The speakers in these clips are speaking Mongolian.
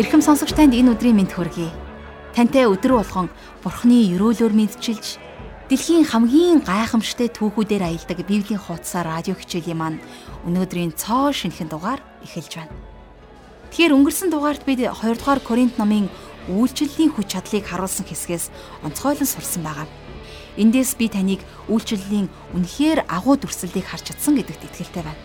Ирхэм сонсогч танд энэ өдрийн мэнд хүргэе. Тантай өдөр болгон Бурхны өрөөлөөр мэдчилж дэлхийн хамгийн гайхамшигт түүхүүдээр аялдаг Библийн хуудасаар радио хичээлийн маань өнөөдрийн цоо шинэхэн дугаар эхэлж байна. Тэгэхээр өнгөрсөн дугаарт бид 2 дугаар Коринт номын үйлчлэлийн хүч чадлыг харуулсан хэсгээс онцгойлон сурсан байгаа. Эндээс би таныг үйлчлэлийн үнэхээр агуу дүрслэлийг харж чадсан гэдэгт итгэлтэй байна.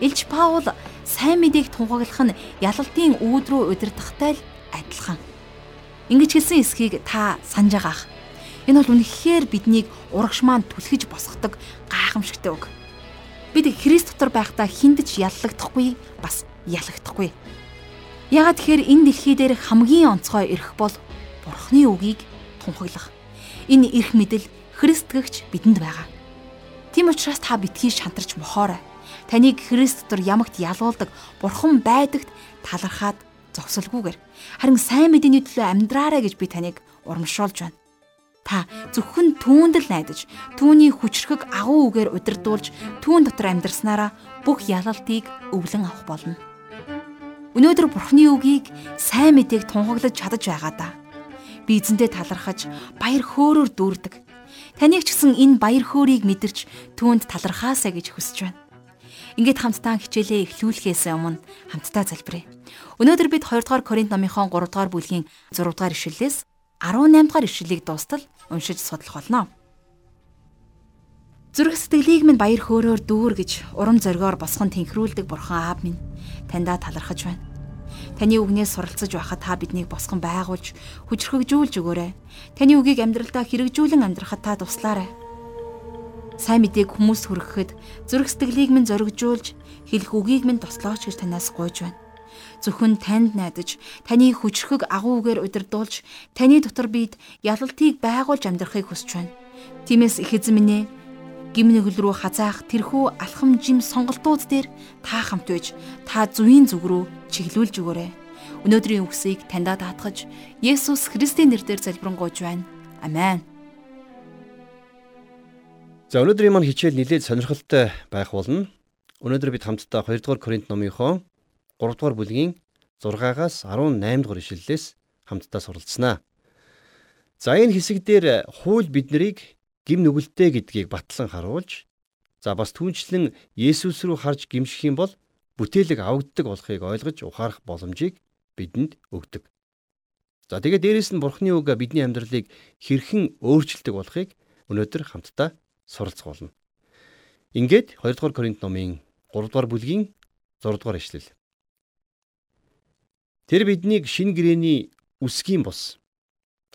Илч Паул сайн мэдээг тунхаглах нь ялалтын үүд рүү удирдахтай л адилхан. Ингэж хэлсэн эсхийг та санаж байгаах. Энэ бол үнэхээр биднийг урагш маань түлхэж босгодог гайхамшигтай үг. Бид Христ дотор байхдаа хиндэж яллагдахгүй бас ялагдахгүй. Яагаад тэгэхээр энэ дэлхий дээр хамгийн онцгой эрх бол Бурхны үгийг тунхаглах. Энэ эрх мэдэл Христ гэгч бидэнд байгаа. Тийм учраас та битгий шантарч мохоорой таныг Христ дотор ямагт ялгуулдаг Бурхан байдагт талархаад зогсолгүйгээр харин сайн мэдээний төлөө амьдраарай гэж би таныг урамшуулж байна. Та зөвхөн түүнд л найдаж, түүний хүчрхэг агуу үгээр удирдуулж, түүн дотор амьдрснараа бүх ялалтыг өвлөн авах болно. Өнөөдөр Бурхны үгийг сайн мэдээг тунхаглаж чадаж байгаа да. Би эзэндээ талархаж, баяр хөөрөөр дүүрдэг. Таныг ч гэсэн энэ баяр хөөргийг мэдэрч түүнд талархаасаа гэж хүсэж байна. Ингээд хамтдаа хичээлээ эхлүүлэхээс өмнө хамтдаа залбирая. Өнөөдөр бид 2 дугаар Коринт номынхон 3 дугаар бүлгийн 6 дугаар ишлэлээс 18 дугаар ишлэлийг дуустал уншиж судлах болно. Зүрх сэтгэлийг минь баяр хөөрөөр дүүр гэж урам зоригоор босгон тэнхрүүлдэг бурхан аав минь таньдаа талархаж байна. Таны үгнээс суралцаж байхад та биднийг босгон байгуулж, хүчрхэгжүүлж өгөөрэй. Таны үгийг амьдралдаа хэрэгжүүлэн амьдрахад та туслаарай. Сайн мэдээг хүмүүс хүргэхэд зүрх сэтгэлийг минь зоригжуулж хэлэх үгийг минь тослооч гэж танаас гуйж байна. Зөвхөн танд найдаж, таны хүчрхэг агуугаар удирдуулж, таны дотор бид ялалтыг байгуулж амьдрахыг хүсэж байна. Тиймээс их эзэн минь ээ гим нэгэл рүү хазаах тэрхүү алхам жим сонголтууд дээр та хамт байж та зүвийн зүг рүү чиглүүлж өгөөрэй. Өнөөдрийн үгсийг таньдаа даатгаж Есүс Христийн нэрээр залбирanгуйж байна. Амен. За өнөөдрийн маань хичээл нэлээд сонирхолтой байх болно. Өнөөдөр бид хамтдаа 2 дугаар Коринт номынхоо 3 дугаар бүлгийн 6-аас 18 дугаар ишлэлээс хамтдаа суралцсанаа. За энэ хэсэг дээр хууль биднийг гим нүгэлтэй гэдгийг батлан харуулж за бас түнчлэн Есүс рүү харж гимших юм бол бүтээлэг авагддаг болохыг ойлгож ухаарах боломжийг бидэнд өгдөг. За тэгээд дээрэс нь Бурхны үг бидний амьдралыг хэрхэн өөрчилдөг болохыг өнөөдөр хамтдаа суралцах болно. Ингээд 2 дугаар Коринт номын 3 дугаар бүлгийн 6 дугаар ишлэл. Тэр биднийг шин гэрэний үсгийн бус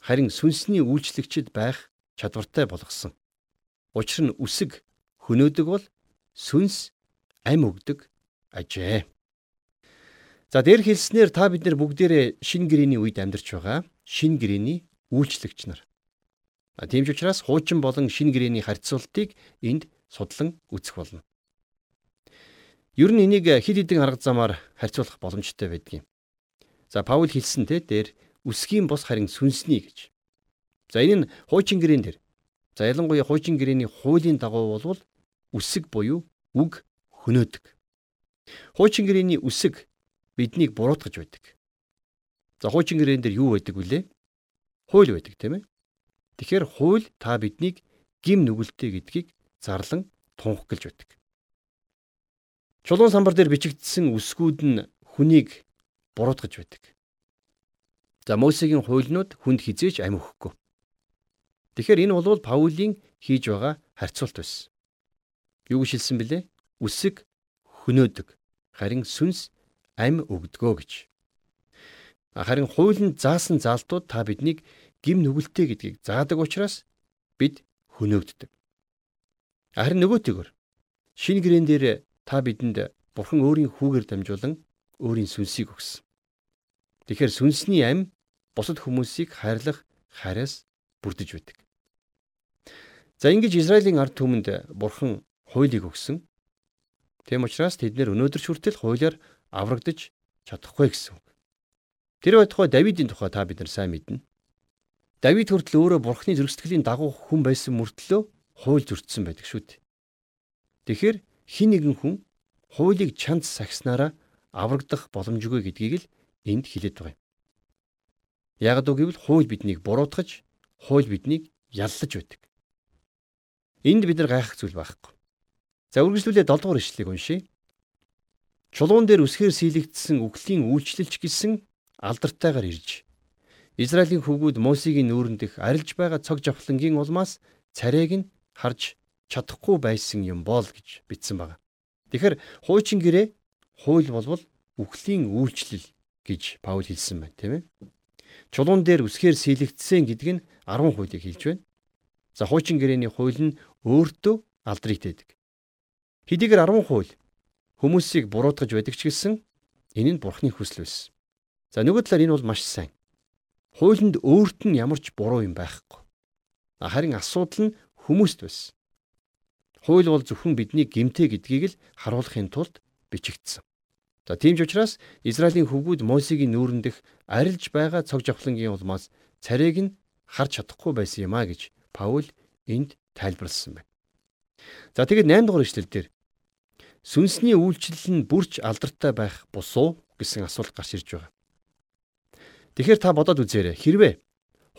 харин сүнсний үйлчлэгчд байх чадвартай болгосон. Учир нь үсэг хөнөөдөг бол сүнс ам өгдөг ажээ. За дээр хэлснээр та бид нар бүгдээрээ шин гэрэний үед амьдарч байгаа шин гэрэний үйлчлэгч нар. Тийм ч учраас хуучин болон шин гэрэний харьцуултыг энд судлан үзэх болно. Ер нь энийг хид хідэн арга замаар харьцуулах боломжтой байдгийг. За Паул хэлсэн те дээр үсгийн бос харин сүнсний гэж. За энэ нь хуучин гэрэн дээр. За ялангуяа хуучин гэрэний хуулийн дагуу болвол үсэг буюу үг хөнөөдөг. Хуучин гэрэний үсэг биднийг буруутгаж байдаг. За хуучин гэрэн дээр юу байдаг вүлээ? Хууль байдаг тийм ээ. Тэгэхээр хууль та биднийг гим нүгэлтэй гэдгийг зарлан тунхаглаж байдаг. Чулуун самбар дээр бичигдсэн үсгүүд нь хүнийг буруутгаж байдаг. За Мосегийн хуйлнууд хүнд хизээч амь өгөхгүй. Тэгэхээр энэ бол Паулийн хийж байгаа харьцуулт байсан. Юу гэж хэлсэн бэлээ? Үсэг хөнөөдөг, харин сүнс амь өгдгөө гэж. Харин хуулийн заасан заалтууд та биднийг гим нүгэлтэй гэдгийг заадаг учраас бид хөнөөгддөг. Харин нөгөөтэйгөр шинэ гэрэн дээр та бидэнд Бурхан өөрийн хүүгээр дамжуулан өөрийн сүнсийг өгсөн. Тэгэхээр сүнсний ам бусад хүмүүсийг хайрлах хайраас бүрдэж байдаг. За ингэж Израилийн ард түмэнд Бурхан хуулийг өгсөн. Тэм учраас тэд нэр өнөөдөр хүртэл хуулиар аврагдаж чадахгүй гэсэн үг. Тэр байтугай Давидын тухай та бид нар сайн мэднэ. Давид хүртэл өөрөө бурхны зөрсгөлийн дагуу хүн байсан мөртлөө хууль зөрчсөн байдаг шүү дээ. Тэгэхээр хин нэгэн хүн хуулийг чанд сахиснараа аврагдах боломжгүй гэдгийг л энд хэлээд байгаа юм. Яг гэвэл хууль биднийг буруутгаж, хууль биднийг яллаж байдаг. Энд бид нар гайхах зүйл байхгүй. За үргэлжлүүлээ 7 дугаар ишлэгийг уншийе. Чулуун дээр үсгээр сийлэгдсэн үхлийн үйлчлэлч гисэн алдартайгаар ирж Израилийн хүүгүүд Мосегийн нүүрэн дэх арилж байгаа цог жавхлангийн улмаас царайг нь харж чадахгүй байсан юм бол гэж бичсэн байна. Тэгэхээр хуучин гэрээ хууль болвол үхлийн үйлчлэл гэж Паул хэлсэн байна, тийм ээ. Чулуун дээр үсгээр сийлэгдсэн гэдэг нь 10 хуулийг хэлж байна. За хуучин гэрээний хууль нь өөртөө алдрыг тээдэг. Хэдийгээр 10 хууль хүмүүсийг буруутгаж байдаг ч гэсэн энэ нь бурхны хүсэл байсан. За нөгөө талаар энэ бол маш сайн. Хуулинд өөрт нь ямар ч буруу юм байхгүй. Харин асуудал нь хүмүүст байсан. Хууль бол зөвхөн бидний гимтэй гэдгийг л харуулахын тулд бичигдсэн. За тийм ч учраас Израилийн хөвгүүд Мосегийн нүүрэн дэх арилж байгаа цог жавхлангийн улмаас царайг нь харж чадахгүй байсан юм а гэж Паул энд тайлбарлсан байна. За тэгээд 8 дугаар ишлэл дээр Сүнсний үйлчлэл нь бүрч алдартай байх бусуу гэсэн асуулт гарч ирж байгаа. Тэгэхээр та бодоод үзээрэй. Хэрвээ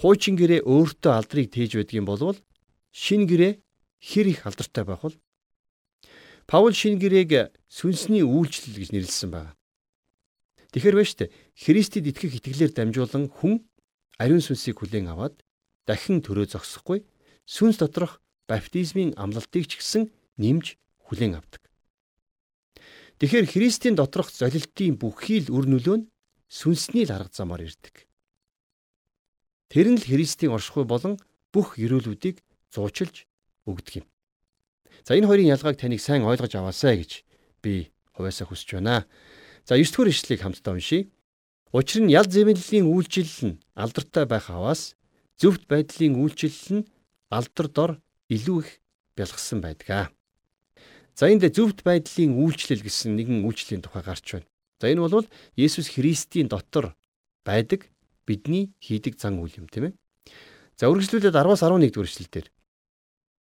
хуучин гэрээ өөртөө алдрыг тээж байдаг юм бол шин гэрээ хэр их алдартай байх вэ? Паул шин гэрээг сүнсний үйлчлэл гэж нэрлэсэн байна. Тэгэхэр байна штэ. Христэд итгэх итгэлээр дамжуулан хүн ариун сүнсийг хүлээн аваад дахин төрөө зогсохгүй сүнс доторх баптизмын амлалтыг ч гэсэн нэмж хүлээн авдаг. Тэгэхээр Христийн доторх золилтын бүхий л үр нөлөө нь сүнсний л арга замаар ирдэг. Тэр нь л Христийн оршихуй болон бүх ерөөлүүдийг зуучилж өгдөг юм. За энэ хоёрын ялгааг таныг сайн ойлгож аваасай гэж би хувьяасаа хүсэж байна. За 9 дугаар ишлэгийг хамтдаа уншийе. Учир нь ял зэмлэлийн үйлчлэл нь алдартай байх аваас зөвхт байдлын үйлчлэл нь алдар дор илүү их бялгсан байдгаа. За энд зөвхт байдлын үйлчлэл гэсэн нэгэн үйлчлэлийн тухай гарч байна. За энэ бол Есүс Христийн дотор байдаг бидний хийдэг зан үйл юм тийм ээ. За үргэлжлүүлээд 10-аас 11 дугаар эшлэлдэр.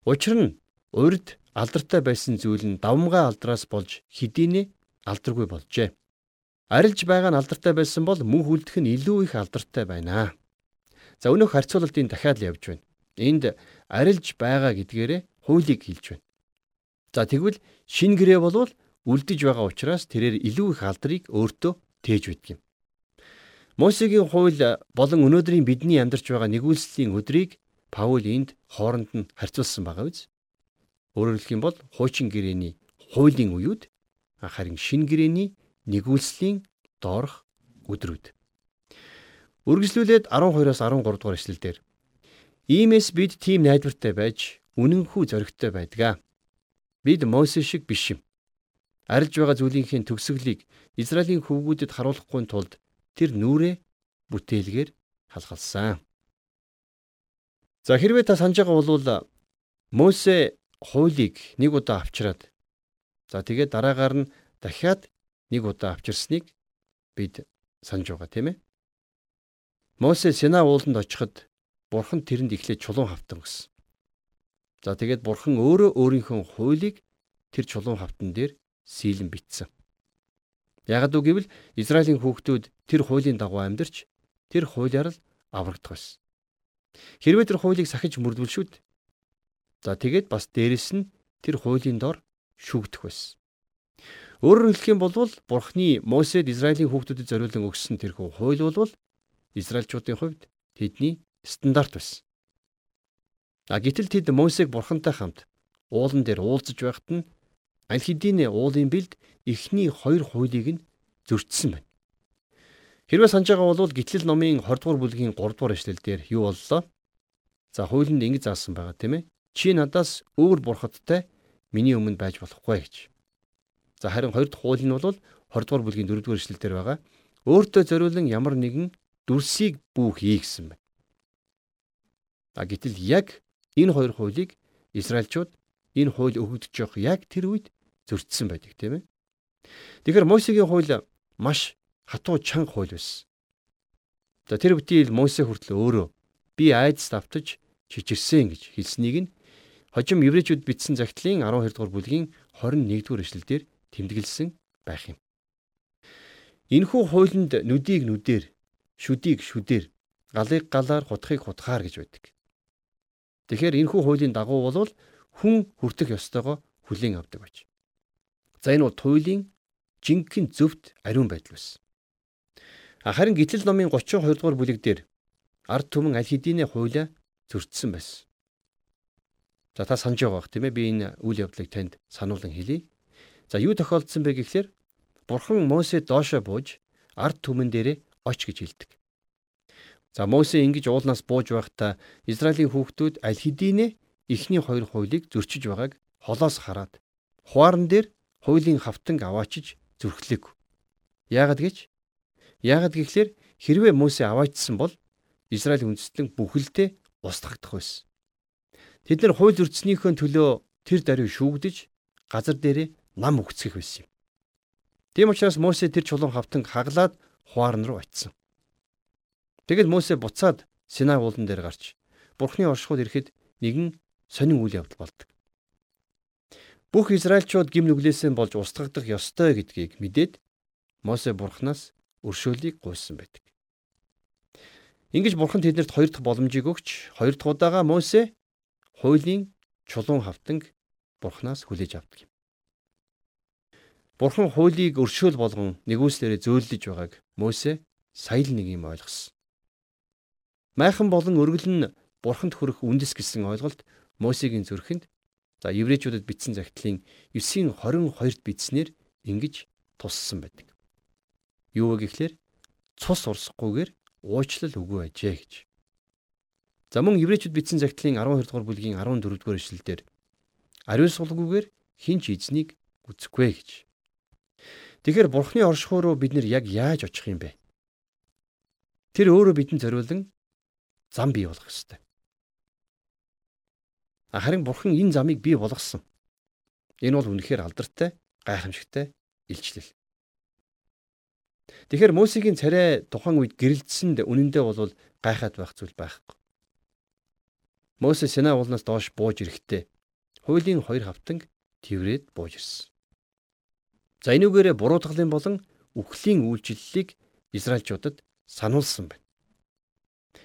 Учир нь урд алдартай байсан зүйл нь давмгай алдраас болж хэдийнэ алдаргүй болжээ. Арилж байгаа нь алдартай байсан бол мөнх үлдэх нь илүү их алдартай байна. За өнөөх харьцуулалтын дахиад л явж байна. Энд арилж байгаа гэдгээрээ хуулийг хэлж байна. За тэгвэл шин гэрээ болвол үлдэж байгаа учраас тэрээр илүү их алдрыг өөртөө тээж байдаг юм. Мосегийн хууль болон өнөөдрийн бидний амьдарч байгаа нэгүүлслийн өдрийг Паул энд хооронд нь харьцуулсан байгаа биз? Өөрөөр хэлэх юм бол хуучин гэрээний хуулийн үеуд харин шин гэрээний нэгүүлслийн доорх өдрүүд. Үргэлжлүүлээд 12-оос 13 дугаар эшлэлдэр Иймээс бид тийм найдвартай байж үнэнхүү зоригтой байдгаа. Бид Мосе шиг биш юм. Арилж байгаа зүйлийнхээ төгсгөлийг Израилийн хөвгүүдэд харуулахгүй тулд тэр нүрээ бүтээлгээр халахалсан. За хэрвээ та санаж байгаа бол Мосе хуулийг нэг удаа авчираад за тэгээд дараагаар нь дахиад нэг удаа авчирсныг бид санаж байгаа тийм ээ. Мосе Сина ууланд очиход бурхан тэрэнд эхлээд чулуун хавтан гэсэн. За тэгээд бурхан өөрөө өөрийнхөө хуулийг тэр чулуун хавтан дээр сийлэн бичсэн. Ягд үг гэвэл Израилийн хүүхдүүд тэр хуулийн дагуу амьдарч тэр хуулиар л аврагдах байсан. Хэрвээ тэр хуулийг сахиж мөрдвөл шүд. За тэгээд бас дээрэс нь тэр хуулийн дор шүгдэх байсан. Өөрөөр хэлэх юм бол Бурхны Мосед Израилийн хүүхдүүдэд зориулан өгсөн тэрхүү хууль бол Израильчуудын хувьд тэдний стандарт байсан. А гэтэл тэд Мосег бурхантай хамт уулан дээр уулзаж байхад нь аль хэдийн уулын бэлд эхний хоёр хуулийг нь зөрчсөн байна. Хэрвээ санаж байгаа бол гитлэл номын 20 дугаар бүлгийн 3 дугаар эшлэл дээр юу боллоо? За хуулинд ингэж заасан байгаа тийм ээ. Чи надаас өөр бурхадтай миний өмнө байж болохгүй гэж. За харин хоёр дахь хууль нь бол 20 дугаар бүлгийн 4 дугаар эшлэл дээр байгаа. Өөртөө зориулан ямар нэгэн дүрсийг бүү хий гэсэн байна. А гэтэл яг Энэ хоёр хуулийг Израильчууд энэ хууль өгөгдөж явах яг тэр үед зөрчсөн байдаг тийм ээ. Тэгэхээр Мосегийн хууль маш хатуу чанга хууль байсан. За тэр бүтээл Мосе хүртэл өөрөө би айдас давтаж чичирсэн гэж хэлснийг нь хожим еврейчүүд бичсэн загтлын 12 дугаар бүлгийн 21 дугаар эшлэлдэр тэмдэглэсэн байх юм. Энэхүү хуулинд нүдийг нүдээр, шүдийг шүдээр, галыг галаар хутахыг хутгаар гэж байдаг. Тэгэхээр энэхүү хуулийн дагуу бол хүн хүртэх ёстойгоо хүлээн авдаг байж. За энэ бол туйлын жинхэнэ зөвхт ариун байдал байсан. Харин гитлэл номын 32 дугаар бүлэг дээр ард түмэн аль хэдийнэ хуулиа зөрчсөн байсан. За та санаж байгаа бах тийм ээ би энэ үйл явдлыг танд сануулan хэлье. За юу тохиолдсон бэ гэхлээр Бурхан Мосе доошоо бууж ард түмэн дээрээ оч гэж хэлдэг. За Мосе ингэж уулнаас бууж байхдаа Израилийн хүүхдүүд аль хэдийнэ эхний хоёр хуулийг зөрчиж байгааг холоос хараад хуаран дээр хуулийн хавтанг аваачиж зүрхлээг. Яагад гэж? Яагад гэхлээр хэрвээ Мосе аваачсан бол Израиль үндэстэн бүхэлдээ устгагдах байсан. Тэд нар хууль зөрчснийхөө төлөө тэр даруй шүүгдэж газар дээрээ нам өгцгөх байсан юм. Тийм учраас Мосе тэр чулуун хавтан хаглаад хуарн руу очив. Тэгэл Мосе буцаад Синай уулан дээр гарч Бурхны оршихуйд ирэхэд нэгэн сонин үйл явдал болдог. Бүх Израильчууд гим нүглээсээ болж устгагдах ёстой гэдгийг мэдээд Мосе Бурханаас өршөөлийг гуйсан байдаг. Ингэж Бурхан тэднэрт хоёр дахь боломжийг өгч хоёр дахь удаага Мосе хуулийн чулуун хавтанг Бурханаас хүлээж авдаг юм. Бурхан хуулийг өршөөл болгон нэгүслээрээ зөөлөж байгааг Мосе сая л нэг юм ойлгосон. Майхан болон өргөл нь Бурханд хүрэх үндэс гэсэн ойлголт Мосегийн зүрхэнд за еврейчүүдэд бичсэн загтлын 9-ийн 22-д бичснээр ингэж туссан байдаг. Юу вэ гэхлээр цус урсахгүйгээр уучлал өгөө ажээ гэж. За мөн еврейчүүд бичсэн загтлын 12 дугаар бүлгийн 14 дугаар ишлэлдэр ариун сулгүйгээр хинч эзнийг үзэхгүй гэж. Тэгэхээр бурхны оршихуй руу бид нэр яг яаж очих юм бэ? Тэр өөрөө бидэнд зориулан зам бий болгох ёстой. Харин бурхан энэ замыг бий болгосон. Энэ бол үнэхээр алдартай, гайхамшигтай илчлэл. Тэгэхээр Мосегийн царай тухайн үед гэрэлтсэнд үнэндээ бол гайхаад байх зүйл байхгүй. Мосе Синай уулнаас доош бууж ирэхдээ хуулийн хоёр хавтанг тэрврээд бууж ирсэн. За энүүгээрээ буруутгалын болон үхлийн үйлчлэлийг Израильчуудад сануулсан байна.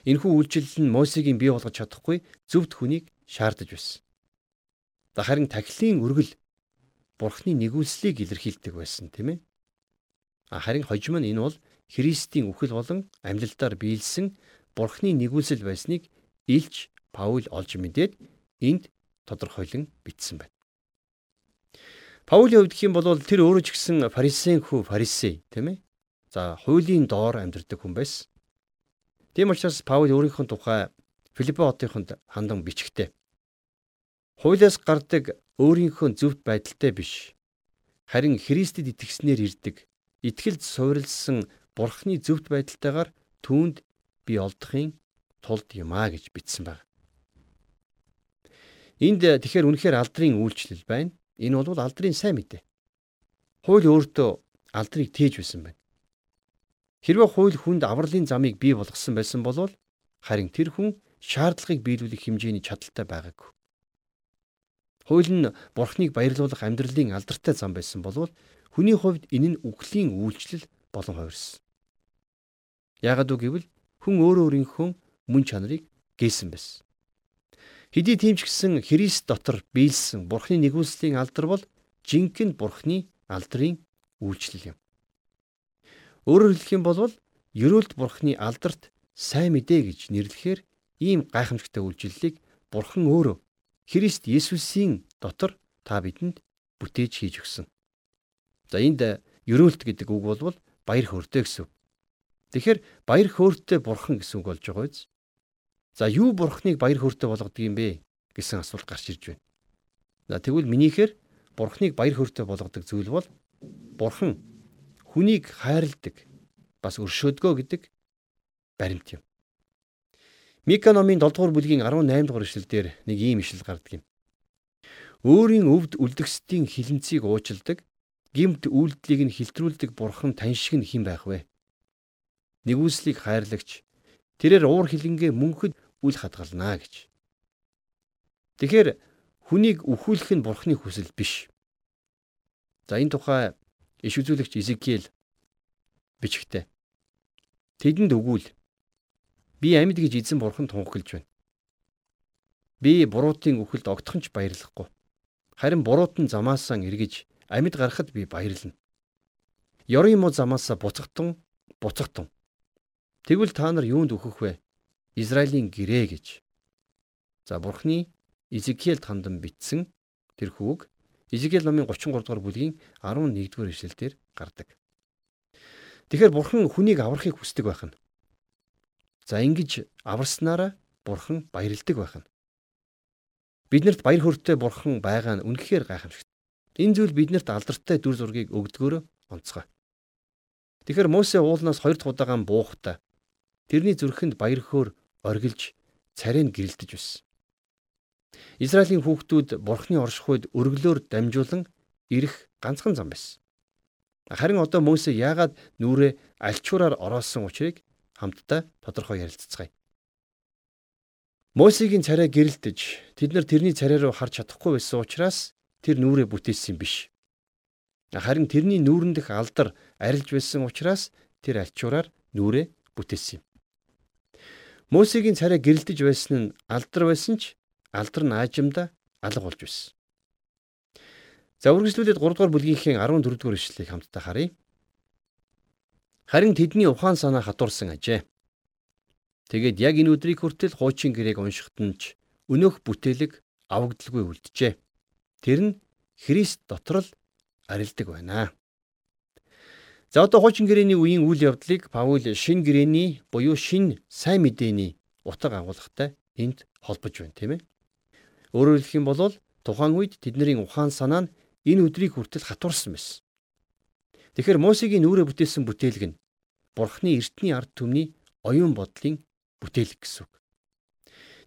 Энэхүү үйлчлэл нь Мосегийн бий болгож чадахгүй зөвхт хүнийг шаардаж байсан. Харин тахилын үргэл Бурхны нэгүслийг илэрхийлдэг байсан тийм ээ. Харин хожим нь энэ бол Христийн үхэл болон амьлалтаар биелсэн Бурхны нэгүсэл байсныг илж Паул олж мэдээд энд тодорхойлон бичсэн байна. Паулийн хувьд хэм бол тэр өөрөө ч гэсэн фарисеин хүү фарисей тийм ээ. За хуулийн доор амьдардаг хүн байсан. Тийм учраас Паул өөрийнхөө тухай Филиппо хотынд хандан бичгтээ. Хуулиас гардаг өөрийнхөө зөвхт байдалтай биш. Харин Христэд итгэснээр ирдэг, итгэлд суурилсан Бурхны зөвхт байдалтайгаар түүнд би олдохын тулд юм а гэж бичсэн байна. Энд тэгэхээр үнэхээр алдрын үйлчлэл байна. Энэ бол алдрын сайн мэдээ. Хууль өөртөө алдрыг тээж байсан байна. Хэрвээ хууль хүнд авралын замыг бий болгосон байсан бол харин тэр хүн шаардлагыг биелүүлэх хэмжээний чадaltaй байгаагүй. Хууль нь бурхныг баярлуулах амьдралын алдартай зам байсан бол хүний хувьд энэ нь үхлийн үйлчлэл болон хувирсан. Яагад үг гэвэл хүн өөрөө өөрийнхөө мөн чанарыг гээсэн байсан. Хэдий тийм ч гэсэн Христ дотор биелсэн Бурхны нэгүслийн алдар бол жинхэнэ Бурхны алдрын үйлчлэл юм. Өөрөөр хэлэх юм бол ерөөлт Бурхны алдарт сайн мэдээ гэж нэрлэхээр ийм гайхамшигтай үйлчлэлийг Бурхан өөрөө Христ Есүсийн дотор та бидэнд бүтээж хийж өгсөн. За энд ерөөлт гэдэг үг бол баяр хөөртэй гэсэн. Тэгэхээр баяр хөөртэй бурхан гэсэн үг болж байгаа биз? За юу бурхныг баяр хөөртэй болгодог юм бэ гэсэн асуулт гарч ирж байна. За тэгвэл минийхээр бурхныг баяр хөөртэй болгодог зүйл бол бурхан хүнийг хайрладаг бас өршөөдгөө гэдэг баримт юм. Мика номын 7 дугаар бүлгийн 18 дугаар ишлэлдэр нэг ийм ишлэл гардаг юм. Өөрийн өвд үлдгэсдийн хилэнцгийг уучилдаг, гимт үйлдлийг нь хилтрүүлдэг бурхан тань шиг нь хэн байх вэ? Нэгүслийг хайрлагч тэрээр уур хилэнгээ мөнхөд үл хадгалнаа гэж. Тэгэхээр хүнийг өхүүлэх нь бурхны хүсэл биш. За энэ тухай иш үзүүлэгч Изекиэл бичгтээ. Тэдэнд өгүүл. Би амьд гэж эзэн бурхан тунхаглаж байна. Би буруутын үхэлд огтхон ч баярлахгүй. Харин буруутан замаасаа эргэж амьд гарахад би баярлна. Ёрын муу замаасаа буцагтун буцагтун. Тэгвэл та нар юунд өөхөх вэ? Израилийн гэрээ гэж. За бурхны Изекиэл тандан бичсэн тэр хүүг Изекиэл номын 33 дугаар бүлгийн 11 дугаар ишлэлээр гардаг. Тэгэхээр бурхан хүнийг аврахыг хүсдэг байх нь. За ингэж аварснараа бурхан баярлдаг байх нь. Биднэрт баяр хөөртэй бурхан байгаа нь үнэхээр гайхамшигт. Энэ зүйл биднэрт алдартай дүр зургийг өгдгөөрөө онцгой. Тэгэхээр Мосе уулнаас хоёр дахь удаагаан буухта тэрний зүрхэнд баяр хөөр оргилж царайг гэрэлтэж байсан. Израилийн хүүхдүүд бурхны оршихуйд өргөлөөр дамжуулан ирэх ганцхан зам байсан. Харин одоо Мөсе яагаад нүрээ альчуураар ороосон учрыг хамтдаа тодорхой ярилццгаая. Мосегийн царай гэрэлтэж тэд нар тэрний царай руу харж чадахгүй байсан учраас тэр нүрээ бүтээсэн биш. Харин тэрний нүүрэн дэх алдар арилж байсан учраас тэр альчуураар нүрээ бүтээсэн юм. Мосегийн царай гэрэлтэж байсан нь алдар байсан ч алдар нь аажимда алга болж байсан. За үргэлжлүүлээд 3 дугаар бүлгийнхээ 14 дугаар ишлэлийг хамтдаа харъя. Харин тэдний ухаан санаа хатуурсан ажээ. Тэгээд яг энэ өдрийг хүртэл хуучин гэрээг уншихад нь ч өнөөх бүтээлэг авагдaltaгүй үлджээ. Тэр нь Христ дотор л арилдаг байна. За одоо хуучин гэрээний үеийн үйл явдлыг Паул шин гэрээний буюу шин сайн мэдээний утга агуулгатай энд холбож байна тийм ээ. Өөрөөр хэлэх юм бол тухайн үед тэдний ухаан санаа нь энэ өдрийг хүртэл хатуурсан байсан. Тэгэхээр Мосегийн нүрэ бүтээсэн бүтээлэг нь Бурхны эртний ард түмний оюун бодлын бүтээлэг гэсэн үг.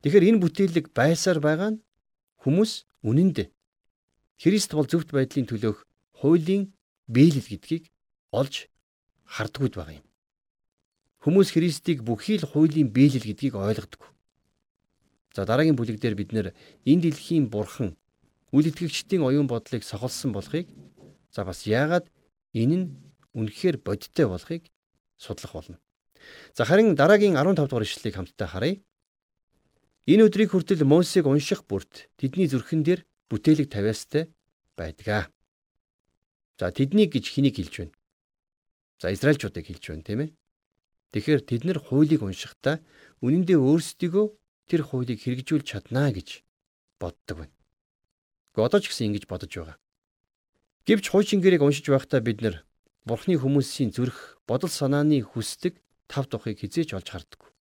Тэгэхээр энэ бүтээлэг байсаар байгаа нь хүмүүс үнэндээ Христ бол зөвхт байдлын төлөөх хуулийн биелэл гэдгийг олж хардгууд байгаа юм. Хүмүүс Христийг бүхий л хуулийн биелэл гэдгийг ойлгодог. За дараагийн бүлэг дээр бид нэр энэ дэлхийн бурхан үл итгэгчдийн оюун бодлыг сохолсон болохыг за бас яагаад энэ нь үнэхээр бодиттой болохыг судлах болно. За харин дараагийн 15 дугаар ишлэлийг хамтдаа харъя. Энэ өдрийг хүртэл Мосег унших бүрт тэдний зүрхэн дээр бүтээлэг тавиастай байдгаа. За тэднийг гэж хэнийг хэлж байна? За Израильчуудыг хэлж байна тийм ээ. Тэгэхээр тэд нар хуулийг уншихдаа үнэн дээр өөрсдийгөө тэр хуулийг хэрэгжүүлж чаднаа гэж боддог байна. Гэхдээ одоо ч гэсэн ингэж бодож байгаа. Гэвч хуучин гэрээг уншиж байхдаа бид нар Бурхны хүмүүсийн зүрх бодол санааны хүсдэг тав тухыг хизээч олж харддаг.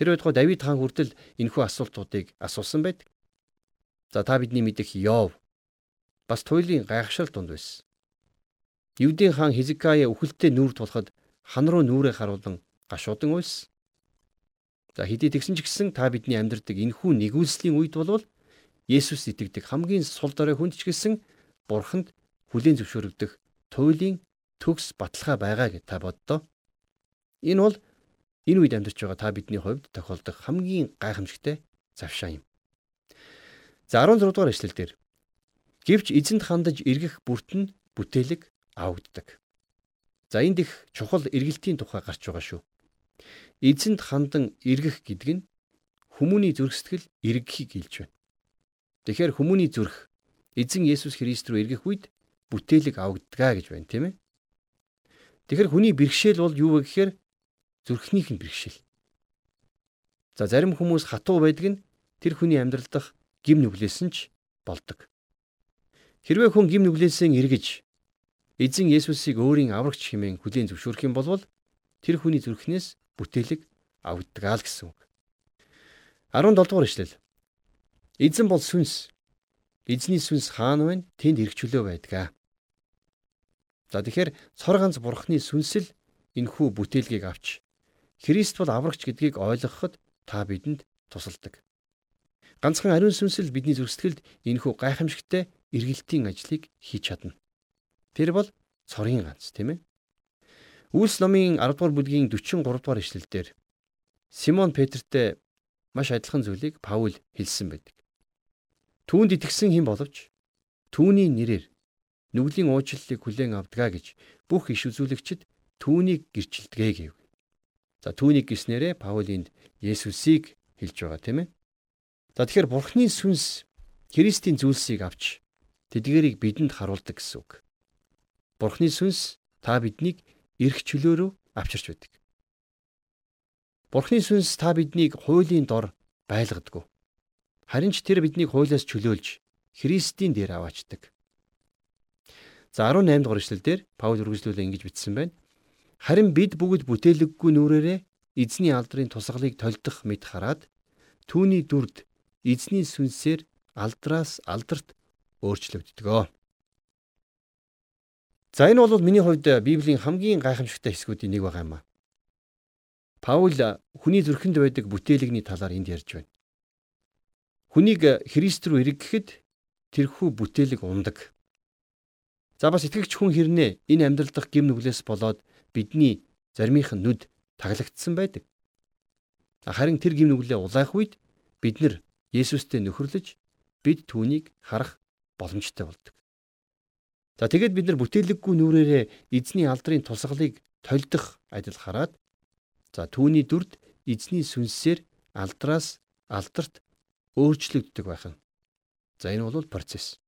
Тэр байтугай Давид хаан хүртэл энэхүү асуултуудыг асуусан байдаг. За та бидний мэдих Йов бас туйлын гайхшрал дунд байсан. Юудын хаан Хизикая үхэлтэд нүүр тулахад хан руу нүрээ харуулan гашуудан уйлсан. За хэдий тэгсэн ч гэсэн та бидний амьдрдаг энэхүү нэгүүлслийн үед болвол Есүс итгэдэг хамгийн сул дорой хүнд ч гэсэн бурханд хүлийн зөвшөөрөгдөх туйлын төгс баталгаа байгаа гэж та боддоо. Энэ бол энэ үед амьдарч байгаа та бидний хувьд тохиолдох хамгийн гайхамшигтай завшаа юм. За 16 дугаар эшлэл дээр Гэвч эзэнд хандаж эргэх бүрт нь бүтээлэг авагддаг. За энд их чухал эргэлтийн тухай гарч байгаа шүү. Эзэнд хандан эргэх гэдэг нь хүмүүний зүрх сэтгэл эргэхийг хэлж байна. Тэгэхээр хүмүүний зүрх эзэн Есүс Христ рүү эргэх үед бүтээлэг авагдгаа гэж байна тийм ээ. Тэгэхээр хүний бэрхшээл бол юу вэ гэхээр зүрхнийх нь бэрхшээл. За зарим хүмүүс хатуу байдаг нь тэр хүний амьдрал дах гим нүглээс нь ч болдог. Хэрвээ хүн гим нүглээсээ эргэж эзэн Есүсийг өөрийн аврагч хэмээн хүлээн зөвшөөрөх юм бол тэр хүний зүрхнээс бүтээлэг авдгаа л гэсэн үг. 17 дугаар ишлэл. Эзэн бол сүнс. Эзний сүнс хаана вэ? Тэнд эргчлөө байдгаа. За тэгэхээр цор ганц бурхны сүнсэл энхүү бүтээлгийг авч Христ бол аврагч гэдгийг ойлгоход та бидэнд тусалдаг. Ганцхан ариун сүнсэл бидний зүрхсэтгэлд энхүү гайхамшигтай эргэлтийн ажлыг хийж чадна. Тэр бол цорын ганц тийм ээ. Үйлс номын 10 дугаар бүлгийн 43 дугаар ишлэлдэр Симон Петртэй маш адилхан зүйлийг Паул хэлсэн байдаг. Түүнд итгэсэн хэн боловч түүний нэрээр нүглийн уучлалыг хүлээн авдгаа гэж бүх иш үзүүлэгчид түүнийг гэрчилдэгэ гэв. За түүнийг гиснээрээ Паул энд Есүсийг хэлж байгаа тийм ээ. За тэгэхээр Бурхны сүнс Христийн зүйлсийг авч тэдгэрийг бидэнд харуулдаг гэсэн үг. Бурхны сүнс та биднийг эрх чөлөөрөө авчирч байдаг. Бурхны сүнс та биднийг хуулийн дор байлгадаг. Харин ч тэр биднийг хуулиас чөлөөлж Христийн дээр аваачдаг. За 18 дугаар эшлэлдэр Паул үргэлжлүүлээ ингэж бичсэн байна. Харин бид бүгд бүтээлэггүй нүрээрээ эзний алдрын тусгалыг толдох мэд хараад түүний дүрд эзний сүнсээр алдраас алдарт өөрчлөгддөг. За энэ бол миний хувьд Библийн хамгийн гайхамшигтай хэсгүүдийн нэг байгаа юм а. Паул хүний зүрхэнд байдаг бүтээлэгний талаар энд ярьж байна. Хүнийг Христ рүү эргэхэд тэрхүү бүтээлэг ундаг. За бас итгэгч хүн хэрнээ энэ амьдрал дахь гим нүглээс болоод бидний заримийнх нь нүд таглагдсан байдаг. Харин тэр гим нүглээ улаах үед бид нар Есүстэй нөхөрлөж бид түүнийг харах боломжтой болдог. За тэгээд бид нар бүтээлэггүй нүрээрээ эзний алдрын тусгалыг толдох адил хараад за түүний дүрд эзний сүнсээр алдраас алдарт өөрчлөгддөг байх нь. За энэ бол процесс.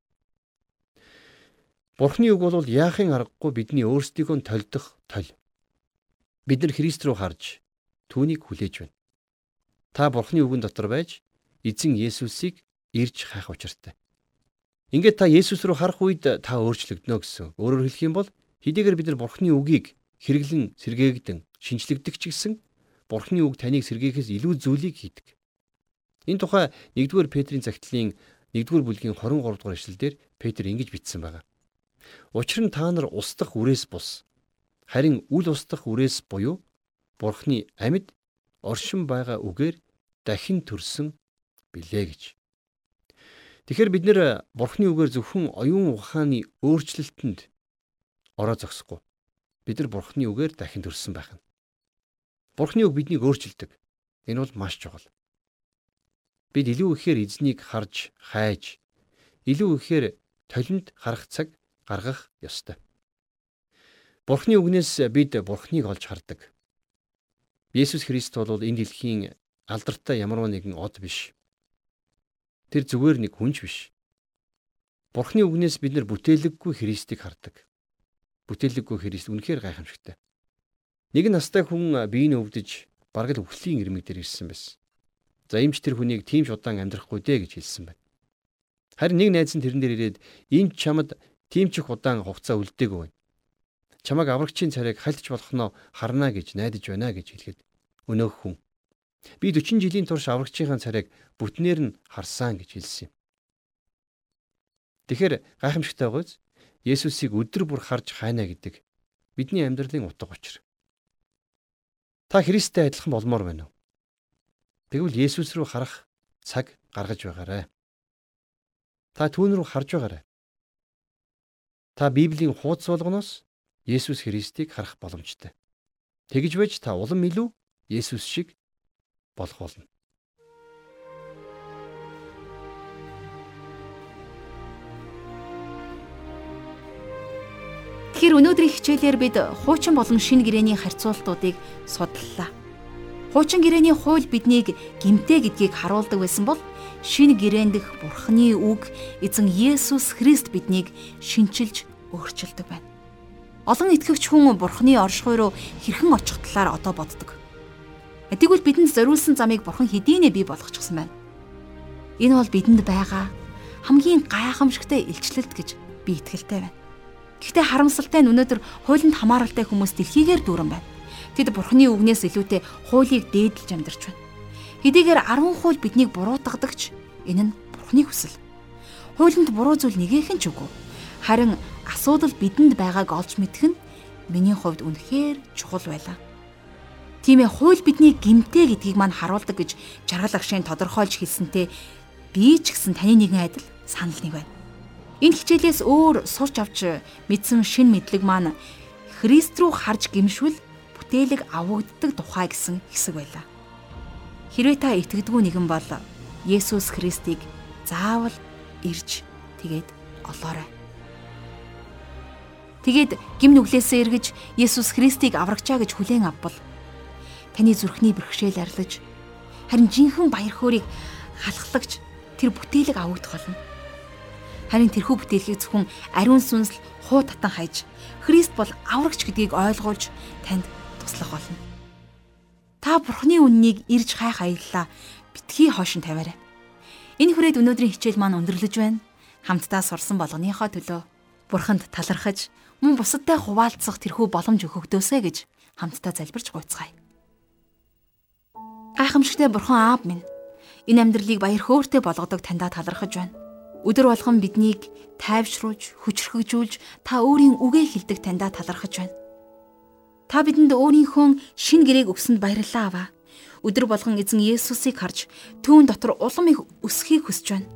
Бурхны үг бол яахын аргагүй бидний өөрсдийгөө толдох тол. Бид нар Христ рүү харж түүнийг хүлээж байна. Та Бурхны үгэн дотор байж эзэн Есүсийг ирж хайх учиртай. Ингээд та Есүс рүү харах үед та өөрчлөгдөнө гэсэн. Өөрөөр хэлэх юм бол хэдийгээр бид нар Бурхны үгийг хэрэглэн сэргээгдэн шинчлэгдэх ч гэсэн Бурхны үг таныг сэргээхээс илүү зүйлийг хийдэг. Энэ тухай 1-р Петрийн загтлын 1-р бүлгийн 23 дугаар эшлэлдэр Петр ингэж бичсэн байна. Учир нь та нар устдах үрээс бус. Харин үл устдах үрээс буюу Бурхны амьд оршин байгаа үгээр дахин төрсөн билээ гэж. Тэгэхээр бид нэр Бурхны үгээр зөвхөн оюун ухааны өөрчлөлтөнд ороо зогсохгүй. Бид нар Бурхны үгээр дахин төрсөн байх нь. Бурхны үг биднийг өөрчилдөг. Энэ бол маш чухал. Бид илүү ихээр эзнийг харж, хайж, илүү ихээр толинд харах цаг гаргах ёстой. Бурхны үгнээс бид Бурхныг олж хардаг. Есүс Христ бол энэ дэлхийн алдартай ямар нэгэн од биш. Тэр зүгээр нэг хүнч биш. Бурхны үгнээс бид нар бүтээлэггүй Христийг хардаг. Бүтээлэггүй Христ үнэхээр гайхамшигтай. Нэг настай хүн биеийг өвдөж бараг л өхлийн ирмэг дээр ирсэн байсан. За эмч тэр хүнийг тийм ч удаан амьдрахгүй дээ гэж хэлсэн байна. Харин нэг найз нь тэрэн дээр ирээд эмч чамд тийм ч их удаан хугацаа үлдээгүй байна. Чамайг аврагчийн царайг хальтж болохноо харна гэж найдаж байна гэж хэлэхэд өнөөх хүн би 40 жилийн турш аврагчийн царайг бүтнээр нь харсан гэж хэлсэн юм. Тэгэхээр гайхамшигтай байгааз Есүсийг өдөр бүр харж хайна гэдэг бидний амьдралын утга учир. Та Христтэй адилхан болмоор байна уу? Тэгвэл Есүс рүү харах цаг гаргаж байгаарай. Та түүн рүү харж байгаарай. Та Библийн хуудас болгоноос Есүс Христийг харах боломжтой. Тэгж байж та улам илүү Есүс шиг болох болно. Тэгэхээр өнөөдрийн хичээлээр бид хуучин болон шинэ гэрээний харьцуултуудыг судлалаа. Хуучин гэрээний хууль биднийг гимтэй гэдгийг харуулдаг байсан бол шинэ гэрээндх Бурхны үг эзэн Есүс Христ биднийг шинчилж өөрчилдөг байна. Олон итгэвч хүн Бурхны оршихуй руу хэрхэн очих талаар одоо боддог. Тэгвэл бидэнд зориулсан замыг Бурхан хэдийнэ бий болгочихсон байна. Энэ бол бидэнд байгаа хамгийн гайхамшигтай илчлэлт гэж би итгэлтэй байна. Гэхдээ харамсалтай нь өнөөдөр хуулинд хамааралтай хүмүүс дэлхийгээр дүүрэн байна. Тэд Бурхны үгнээс илүүтэй хуулийг дээдлж амьдарч байна. Хэдийгээр 10 хууль биднийг буруутгадагч энэ нь Бурхны хүсэл. Хуулинд буруу зүйл нэгээх нь ч үгүй. Харин асуудал бидэнд байгааг олж мэдэх нь миний хувьд үнэхээр чухал байлаа. Тийм ээ хууль бидний гимтэй гэдгийг мань харуулдаг гэж жаргал агшийн тодорхойлж хэлсэнтэй би ч гэсэн таны нэгэн адил санал нэг байна. Энэ хичээлээс өөр сурч авч мэдсэн шин мэдлэг маань Христ рүү харж гимшвэл бүтээлэг авагддаг тухай гэсэн хэсэг байлаа. Хэрвээ та итгэдэггүй нэгэн бол Есүс Христийг заавал ирж тэгээд олоорой. Тэгээд гим нүглээсээ эргэж Есүс Христийг аврагчаа гэж хүлээн авбал таны зүрхний бэрхшээл арилж харин жинхэнэ баяр хөөргийг халахлагч тэр бүтээлэг авагдах болно. Харин тэрхүү бүтээлгийг зөвхөн ариун сүнсэл хуу татан хайж Христ бол аврагч гэдгийг ойлгуулж танд туслах болно. Та Бурхны үннийг ирж хайх аяллаа битгий хойшин тавиарай. Энэ хүрээд өнөөдрийн хичээл маань өндөрлөж байна. Хамтдаа сурсан болгоныхоо төлөө Бурханд талархаж мөн бусадтай хуваалцах тэрхүү боломж өгөгдөөсэй гэж хамтдаа залбирч гуйцгаая. Гайхамшигтай бурхан аав минь энэ амьдралыг баяр хөөртэй болгодог таньда талархаж байна. Өдөр болгон биднийг тайвшруулж, хүчрхэгжүүлж та өөрийн үгээ хэлдэг таньда талархаж байна. Та бидэнд өөрийнхөө шин гэрээг өгсөнд баярлалаа аваа. Өдөр болгон эзэн Есүсийг харж түүн дотор улам их өсөхийг хүсэж байна.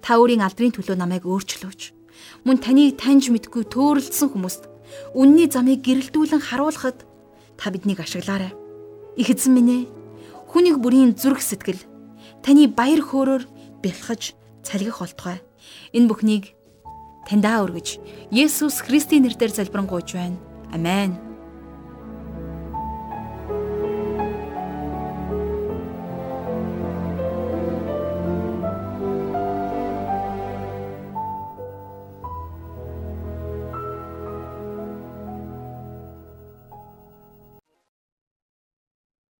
Та өөрийн алдрын төлөө намайг өөрчлөөч. Мөн таныг таньж мэдгүй төөрөлдсөн хүмүүст үнний замыг гэрэлтүүлэн харуулхад та биднийг ашиглаарай. Их эзэн минь ээ Хүнийг бүрийн зүрх сэтгэл таны баяр хөөрөөр бэлхэж цалгих болтугай. Энэ бүхнийг таньдаа өргөж Есүс Христийн нэрээр залбирanгуйж байна. Амен.